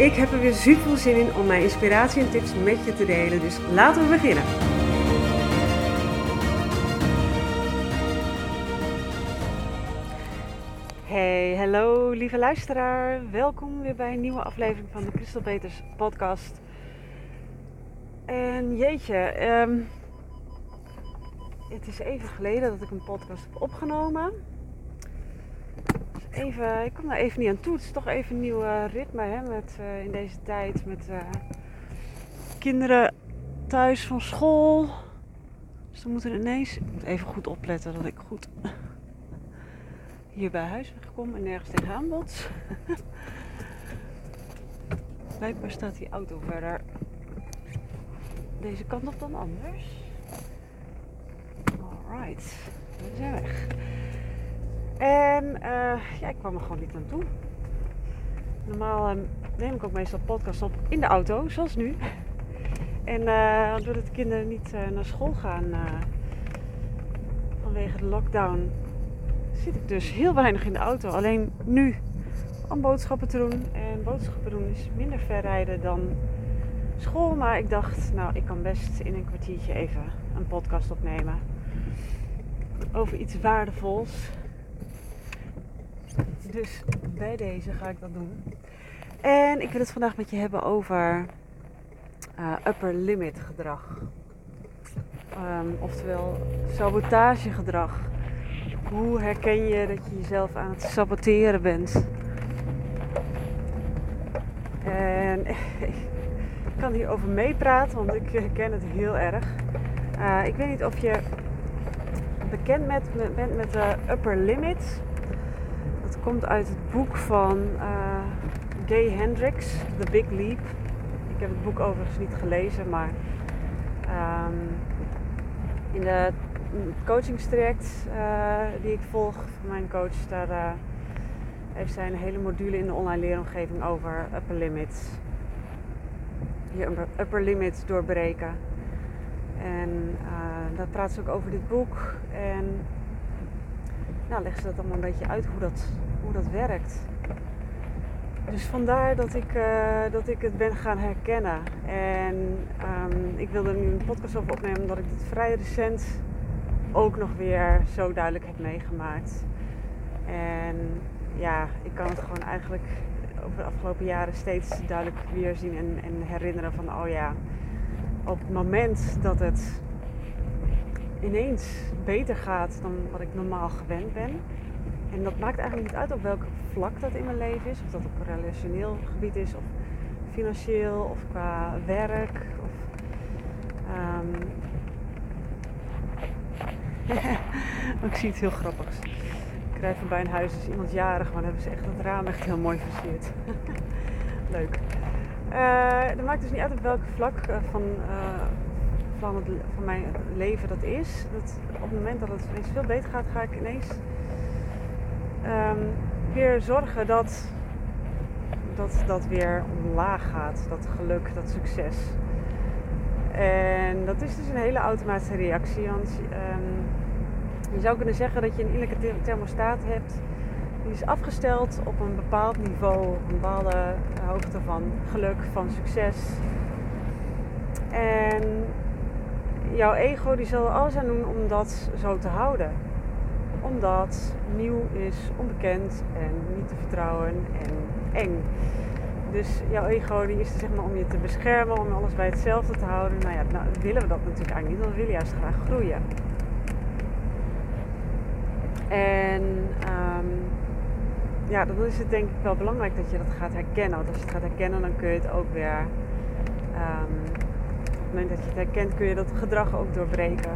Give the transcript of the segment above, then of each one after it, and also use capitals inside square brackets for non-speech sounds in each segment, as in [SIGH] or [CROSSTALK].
Ik heb er weer super veel zin in om mijn inspiratie en tips met je te delen, dus laten we beginnen. Hey, hallo lieve luisteraar. Welkom weer bij een nieuwe aflevering van de Crystal Peters podcast. En jeetje, ehm, het is even geleden dat ik een podcast heb opgenomen even, ik kom daar even niet aan toe. Het is toch even een nieuw ritme hè, met, uh, in deze tijd met uh, kinderen thuis van school. Dus dan moeten ineens ik moet even goed opletten dat ik goed [LAUGHS] hier bij huis wegkom en nergens tegenaan bots. [LAUGHS] Blijkbaar staat die auto verder deze kant op dan anders. Alright, we zijn weg. En uh, ja, ik kwam er gewoon niet aan toe. Normaal uh, neem ik ook meestal podcast op in de auto, zoals nu. En uh, doordat de kinderen niet naar school gaan vanwege de lockdown, zit ik dus heel weinig in de auto. Alleen nu om boodschappen te doen. En boodschappen doen is minder ver rijden dan school. Maar ik dacht, nou, ik kan best in een kwartiertje even een podcast opnemen. Over iets waardevols. Dus bij deze ga ik dat doen. En ik wil het vandaag met je hebben over uh, upper limit gedrag. Um, oftewel sabotagegedrag. Hoe herken je dat je jezelf aan het saboteren bent? En [LAUGHS] ik kan hierover meepraten, want ik herken het heel erg. Uh, ik weet niet of je bekend bent met, met de upper limit komt uit het boek van uh, Gay Hendricks, The Big Leap. Ik heb het boek overigens niet gelezen, maar um, in de coachingstraject uh, die ik volg van mijn coach, daar uh, heeft zij een hele module in de online leeromgeving over upper limits. Je upper limits doorbreken. En daar praat ze ook over dit boek. En nou, ze dat allemaal een beetje uit hoe dat dat werkt. Dus vandaar dat ik, uh, dat ik het ben gaan herkennen. En um, ik wilde nu een podcast over opnemen omdat ik dit vrij recent ook nog weer zo duidelijk heb meegemaakt. En ja, ik kan het gewoon eigenlijk over de afgelopen jaren steeds duidelijk weer zien en, en herinneren van oh ja, op het moment dat het ineens beter gaat dan wat ik normaal gewend ben, en dat maakt eigenlijk niet uit op welk vlak dat in mijn leven is. Of dat op relationeel gebied is, of financieel, of qua werk. Of, um... [LAUGHS] ik zie het heel grappigs. Ik rijd voorbij een huis, is iemand jarig, maar dan hebben ze echt het raam echt heel mooi versierd. [LAUGHS] Leuk. Uh, dat maakt dus niet uit op welk vlak uh, van, uh, van, het, van mijn leven dat is. Dat op het moment dat het ineens veel beter gaat, ga ik ineens um, weer zorgen dat, dat dat weer omlaag gaat. Dat geluk, dat succes. En dat is dus een hele automatische reactie. Want um, je zou kunnen zeggen dat je een innerlijke thermostaat hebt. Die is afgesteld op een bepaald niveau, een bepaalde hoogte van geluk, van succes. En jouw ego die zal alles aan doen om dat zo te houden omdat nieuw is onbekend en niet te vertrouwen en eng. Dus jouw ego die is er zeg maar om je te beschermen, om alles bij hetzelfde te houden. Nou ja, nou willen we dat natuurlijk eigenlijk niet, want we willen juist graag groeien. En um, ja, dan is het denk ik wel belangrijk dat je dat gaat herkennen. Want als je het gaat herkennen, dan kun je het ook weer. Um, op het moment dat je het herkent, kun je dat gedrag ook doorbreken.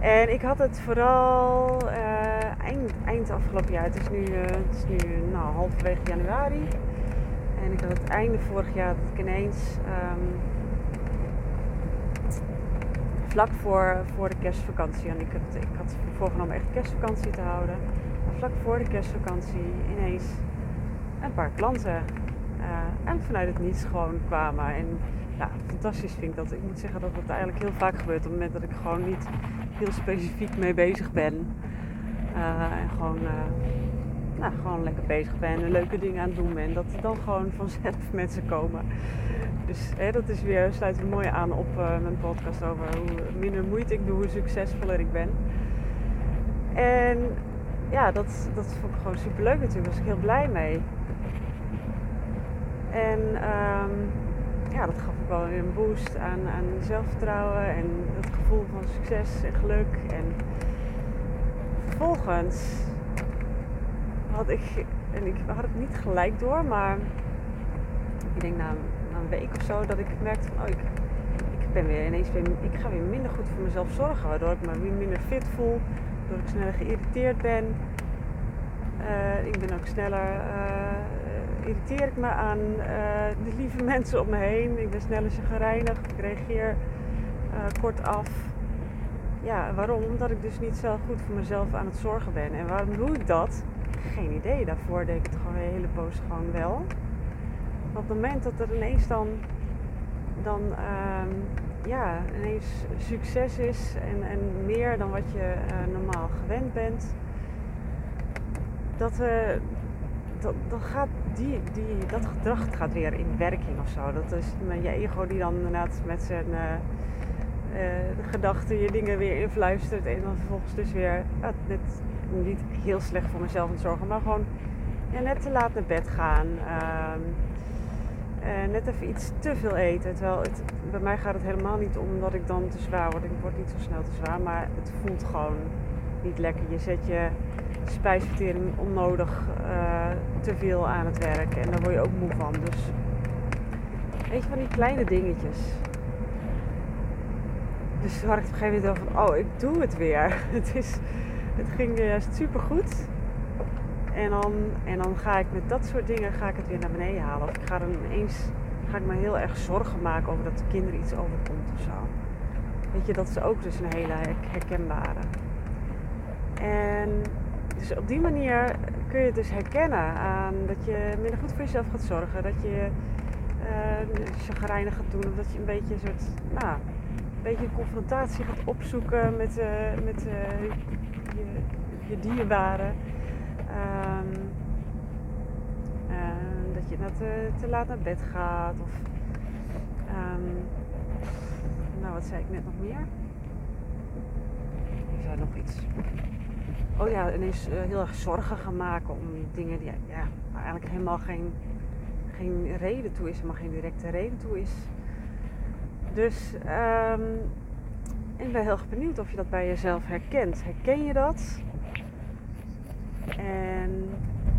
En ik had het vooral uh, eind, eind afgelopen jaar. Het is nu, uh, het is nu nou, halverwege januari. En ik had het einde vorig jaar dat ik ineens ehm, vlak voor, voor de kerstvakantie, en ik had, ik had voorgenomen echt kerstvakantie te houden, vlak voor de kerstvakantie ineens een paar klanten uh, en vanuit het niets gewoon kwamen. En ja, fantastisch vind ik dat. Ik moet zeggen dat het eigenlijk heel vaak gebeurt op het moment dat ik gewoon niet heel specifiek mee bezig ben. Uh, en gewoon, uh, nou, gewoon lekker bezig ben en leuke dingen aan het doen ben. Dat er dan gewoon vanzelf [LAUGHS] mensen komen. Dus hè, dat is weer, sluit mooi aan op uh, mijn podcast over hoe minder moeite ik doe, hoe succesvoller ik ben. En ja, dat, dat vond ik gewoon super leuk natuurlijk. Was ik heel blij mee. En um, ja, dat gaf ook wel weer een boost aan, aan zelfvertrouwen en het gevoel van succes en geluk. En vervolgens had ik, en ik had het niet gelijk door, maar ik denk na, na een week of zo dat ik merkte van, oh, ik, ik ben weer ineens weer, ik ga weer minder goed voor mezelf zorgen, waardoor ik me weer minder fit voel, waardoor ik sneller geïrriteerd ben. Uh, ik ben ook sneller uh, irriteer ik me aan uh, de lieve [LAUGHS] mensen om me heen. Ik ben sneller gereinigd. Ik reageer uh, kort af. Ja, waarom? Omdat ik dus niet zelf goed voor mezelf aan het zorgen ben. En waarom doe ik dat? Geen idee. Daarvoor deed ik het gewoon een hele poos gewoon wel. Op het moment dat er ineens dan, dan uh, ja, ineens succes is en, en meer dan wat je uh, normaal gewend bent, dat, dat, gaat die, die, dat gedrag gaat weer in werking of zo. Dat is je ego die dan inderdaad met zijn uh, uh, gedachten je dingen weer influistert. En dan vervolgens dus weer uh, dit, niet heel slecht voor mezelf aan het zorgen, maar gewoon ja, net te laat naar bed gaan. Ehm, eh, net even iets te veel eten. Terwijl het, bij mij gaat het helemaal niet om dat ik dan te zwaar word. Ik word niet zo snel te zwaar, maar het voelt gewoon niet lekker. Je zet je spijsvertering onnodig uh, te veel aan het werk. En daar word je ook moe van. Dus weet je, van die kleine dingetjes. Dus had ik op een gegeven moment van, oh, ik doe het weer. [LAUGHS] Het, is, het ging juist super goed. En dan, en dan ga ik met dat soort dingen ga ik het weer naar beneden halen. Of ik ga dan ineens ga ik me heel erg zorgen maken over dat de kinderen iets overkomt of zo. Weet je, dat is ook dus een hele herkenbare. En dus op die manier kun je het dus herkennen aan dat je minder goed voor jezelf gaat zorgen. Dat je uh, chagrijnig gaat doen. Of dat je een beetje een soort, nou, een beetje confrontatie gaat opzoeken met, uh, met uh, je, je dierbaren. Um, dat je net te, te, laat naar bed gaat. Of, um, nou, wat zei ik net nog meer? Er zei nog iets oh ja, ineens uh, heel erg zorgen gaan maken om dingen die ja, eigenlijk helemaal geen, geen reden toe is, helemaal geen directe reden toe is. Dus um, ik ben heel erg benieuwd of je dat bij jezelf herkent. Herken je dat? En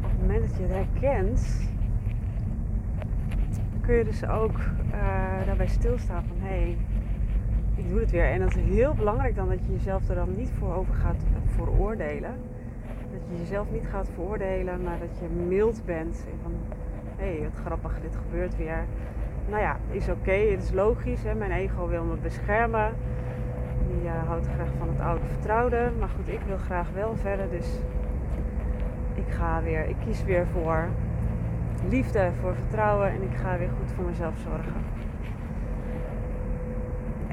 op het moment dat je het herkent, kun je dus ook uh, daarbij stilstaan van hé, hey, ik doe het weer. En dat is heel belangrijk dan dat je jezelf er dan niet voor over gaat veroordelen. Dat je jezelf niet gaat veroordelen, maar dat je mild bent. Van, hé, hey, wat grappig, dit gebeurt weer. Nou ja, is oké, het is logisch. Hè? Mijn ego wil me beschermen. Die uh, houdt graag van het oude vertrouwde. Maar goed, ik wil graag wel verder. Dus ik ga weer, ik kies weer voor liefde, voor vertrouwen. En ik ga weer goed voor mezelf zorgen.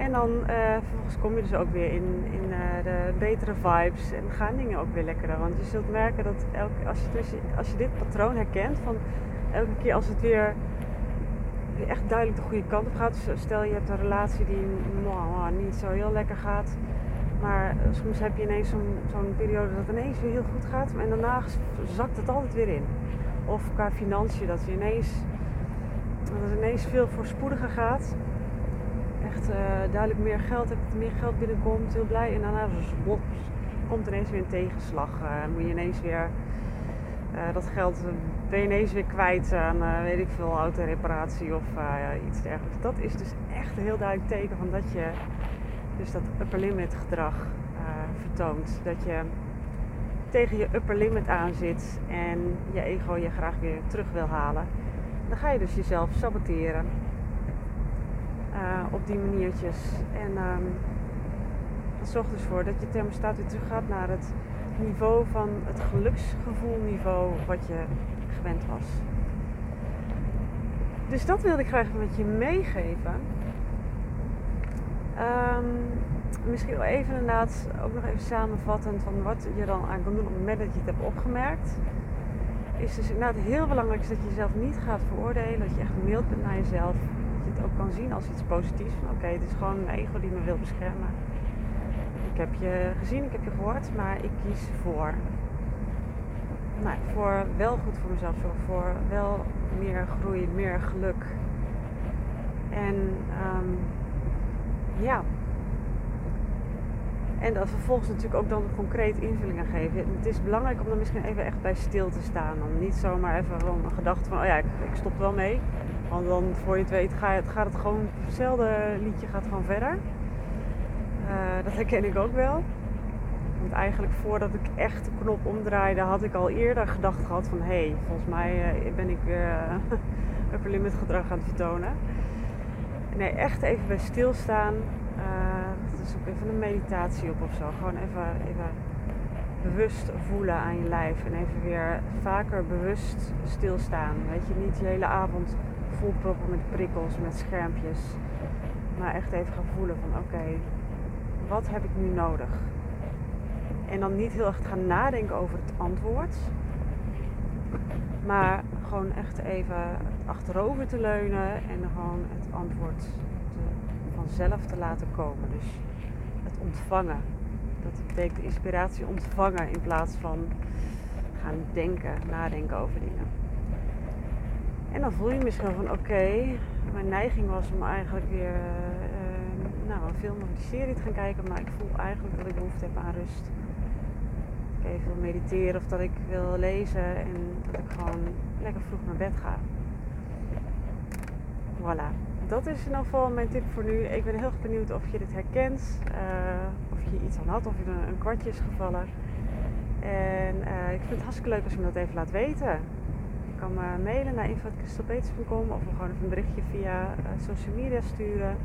En dan uh, vervolgens kom je dus ook weer in, in uh, de betere vibes en gaan dingen ook weer lekkerder. Want je zult merken dat elke, als, je als je dit patroon herkent, van elke keer als het weer, echt duidelijk de goede kant op gaat. Dus stel je hebt een relatie die niet zo heel lekker gaat. Maar soms heb je ineens zo'n zo'n periode dat het ineens weer heel goed gaat. En daarna zakt het altijd weer in. Of qua financiën, dat, je ineens, dat het ineens veel voorspoediger gaat echt uh, duidelijk meer geld meer geld binnenkomt, heel blij. En daarna komt ineens weer een tegenslag. Uh, moet je ineens weer uh, dat geld ben je ineens weer kwijt aan weet ik veel autoreparatie of iets dergelijks. Dat is dus echt een heel duidelijk teken van dat je dus dat upper limit gedrag vertoont. Dat je tegen je upper limit aan zit en je ego je graag weer terug wil halen. dan ga je dus jezelf saboteren. Uh, op die maniertjes. En um, dat zorgt dus voor dat je thermostaat weer terug gaat naar het niveau van het geluksgevoelniveau wat je gewend was. Dus dat wilde ik graag met je meegeven. Um, misschien wel even inderdaad ook nog even samenvattend van wat je dan aan kan doen op het moment dat je het hebt opgemerkt. Is dus inderdaad heel belangrijk dat je jezelf niet gaat veroordelen. Dat je echt mild bent naar jezelf. Je het ook kan zien als iets positiefs. Oké, het is gewoon mijn ego die me wil beschermen. Ik heb je gezien, ik heb je gehoord, maar ik kies voor. Nou, voor wel goed voor mezelf. Voor wel meer groei, meer geluk. En um, ja, en dat vervolgens natuurlijk ook dan concreet invulling aan geven. Het is belangrijk om dan misschien even echt bij stil te staan. Dan niet zomaar even een gedachte van, oh ja, ik, ik stop wel mee. Want dan voor je het weet gaat het, gaat het gewoon, hetzelfde liedje gaat gewoon verder. Uh, dat herken ik ook wel. Want eigenlijk voordat ik echt de knop omdraaide, had ik al eerder gedacht gehad van... hé, hey, volgens mij uh, ben ik weer uh, [LAUGHS] upper limit gedrag aan het vertonen. Nee, echt even bij stilstaan zoek even een meditatie op of zo. Gewoon even, even bewust voelen aan je lijf. En even weer vaker bewust stilstaan. Weet je, niet je hele avond volproppen met prikkels, met schermpjes. Maar echt even gaan voelen van oké, wat heb ik nu nodig? En dan niet heel erg gaan nadenken over het antwoord. Maar gewoon echt even achterover te leunen en gewoon het antwoord te, vanzelf te laten komen. Dus ontvangen. Dat betekent inspiratie ontvangen in plaats van gaan denken, nadenken over dingen. En dan voel je misschien van oké, mijn neiging was om eigenlijk weer uh, nou, een film of een serie te gaan kijken, maar ik voel eigenlijk dat ik behoefte heb aan rust. Dat ik even wil mediteren of dat ik wil lezen en dat ik gewoon lekker vroeg naar bed ga. Voilà dat is in ieder geval mijn tip voor nu. Ik ben heel erg benieuwd of je dit herkent. Uh, of je iets aan had, of je een, een kwartje is gevallen. En uh, ik vind het hartstikke leuk als je me dat even laat weten. Kan me mailen naar info.christelpeters.com of gewoon even een berichtje via uh, social media sturen.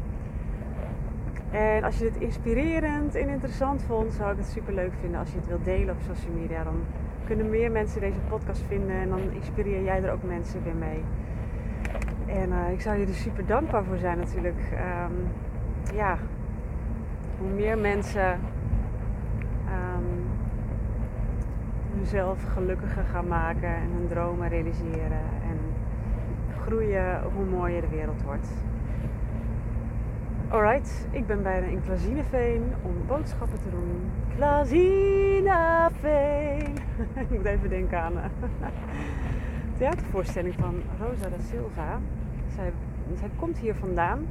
En als je dit inspirerend en interessant vond, zou ik het super leuk vinden als je het wilt delen op social media. Dan kunnen meer mensen deze podcast vinden en dan inspireer jij er ook mensen weer mee. En uh, ik zou je er super dankbaar voor zijn natuurlijk. Um, ja, hoe meer mensen um, hunzelf gelukkiger gaan maken en hun dromen realiseren en groeien, hoe mooier de wereld wordt. Alright, ik ben bijna in Klazineveen om boodschappen te doen. Klazineveen! [LAUGHS] ik moet even denken aan een [LAUGHS] theatervoorstelling van Rosa da Silva. Zij, zij komt hier vandaan.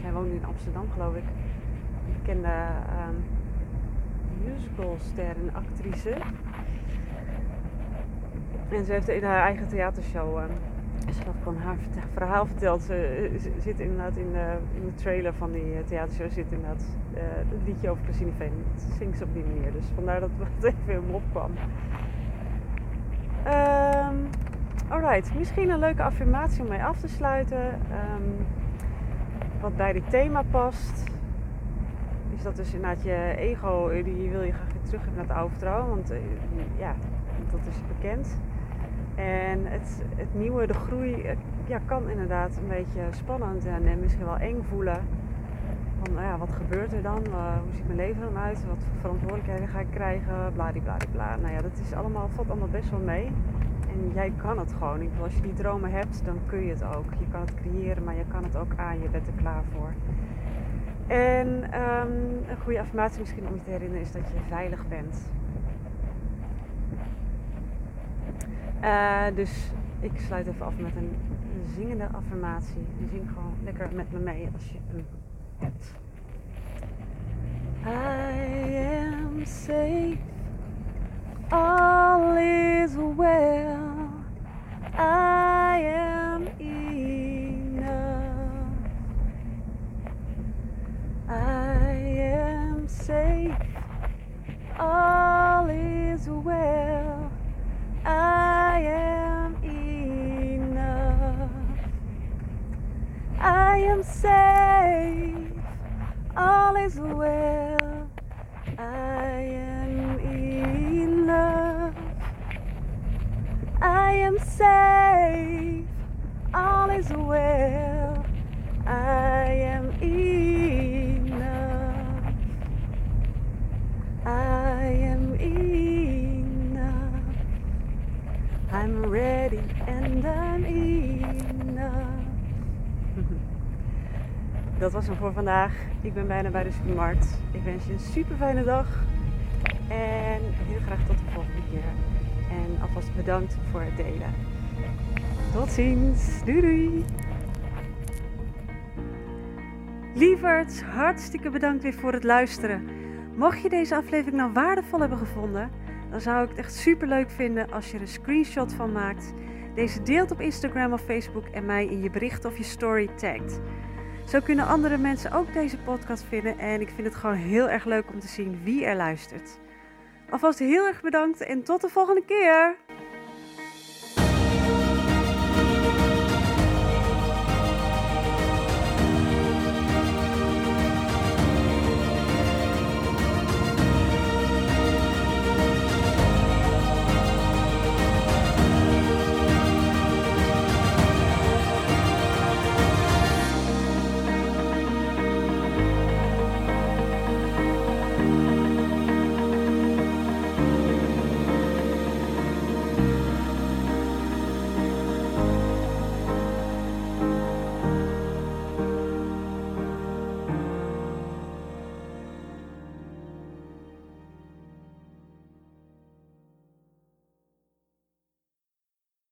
Zij woont nu in Amsterdam, geloof ik. Een bekende um, musicalster en actrice. En ze heeft in haar eigen theatershow. Uh, ze had haar verhaal verteld. Ze, zit inderdaad in de, in de trailer van die uh, theatershow. Zit inderdaad uh, het liedje over Christine Veen. Dat zingt ze op die manier. Dus vandaar dat het [LAUGHS] even in me opkwam. Um, Alright, misschien een leuke affirmatie om mee af te sluiten. Um, wat bij dit thema past. Is dat dus inderdaad je ego, die wil je graag weer terug naar het oude vertrouwen. Want ja, dat is bekend. En het, het nieuwe, de groei, ja, kan inderdaad een beetje spannend en, en misschien wel eng voelen. Van nou ja, wat gebeurt er dan? Uh, hoe ziet mijn leven dan uit? Wat voor verantwoordelijkheden ga ik krijgen? Bladibladibla. Nou ja, dat is allemaal, valt allemaal best wel mee. En jij kan het gewoon. Ik bedoel, als je die dromen hebt, dan kun je het ook. Je kan het creëren, maar je kan het ook aan. Je bent er klaar voor. En ehm, een goede affirmatie misschien om je te herinneren is dat je veilig bent. Uh, dus ik sluit even af met een zingende affirmatie. En zing gewoon lekker met me mee als je hem hebt. I am safe. all is well. I am enough. I am safe. All is well. I am love. I am safe, all is well. Dat was hem voor vandaag. Ik ben bijna bij de supermarkt. Ik wens je een super fijne dag. En heel graag tot de volgende keer. En alvast bedankt voor het delen. Tot ziens. Doei doei. Lieverds, hartstikke bedankt weer voor het luisteren. Mocht je deze aflevering nou waardevol hebben gevonden, dan zou ik het echt super leuk vinden als je er een screenshot van maakt. Deze deelt op Instagram of Facebook en mij in je bericht of je story tagt. Zo kunnen andere mensen ook deze podcast vinden en ik vind het gewoon heel erg leuk om te zien wie er luistert. Alvast heel erg bedankt en tot de volgende keer!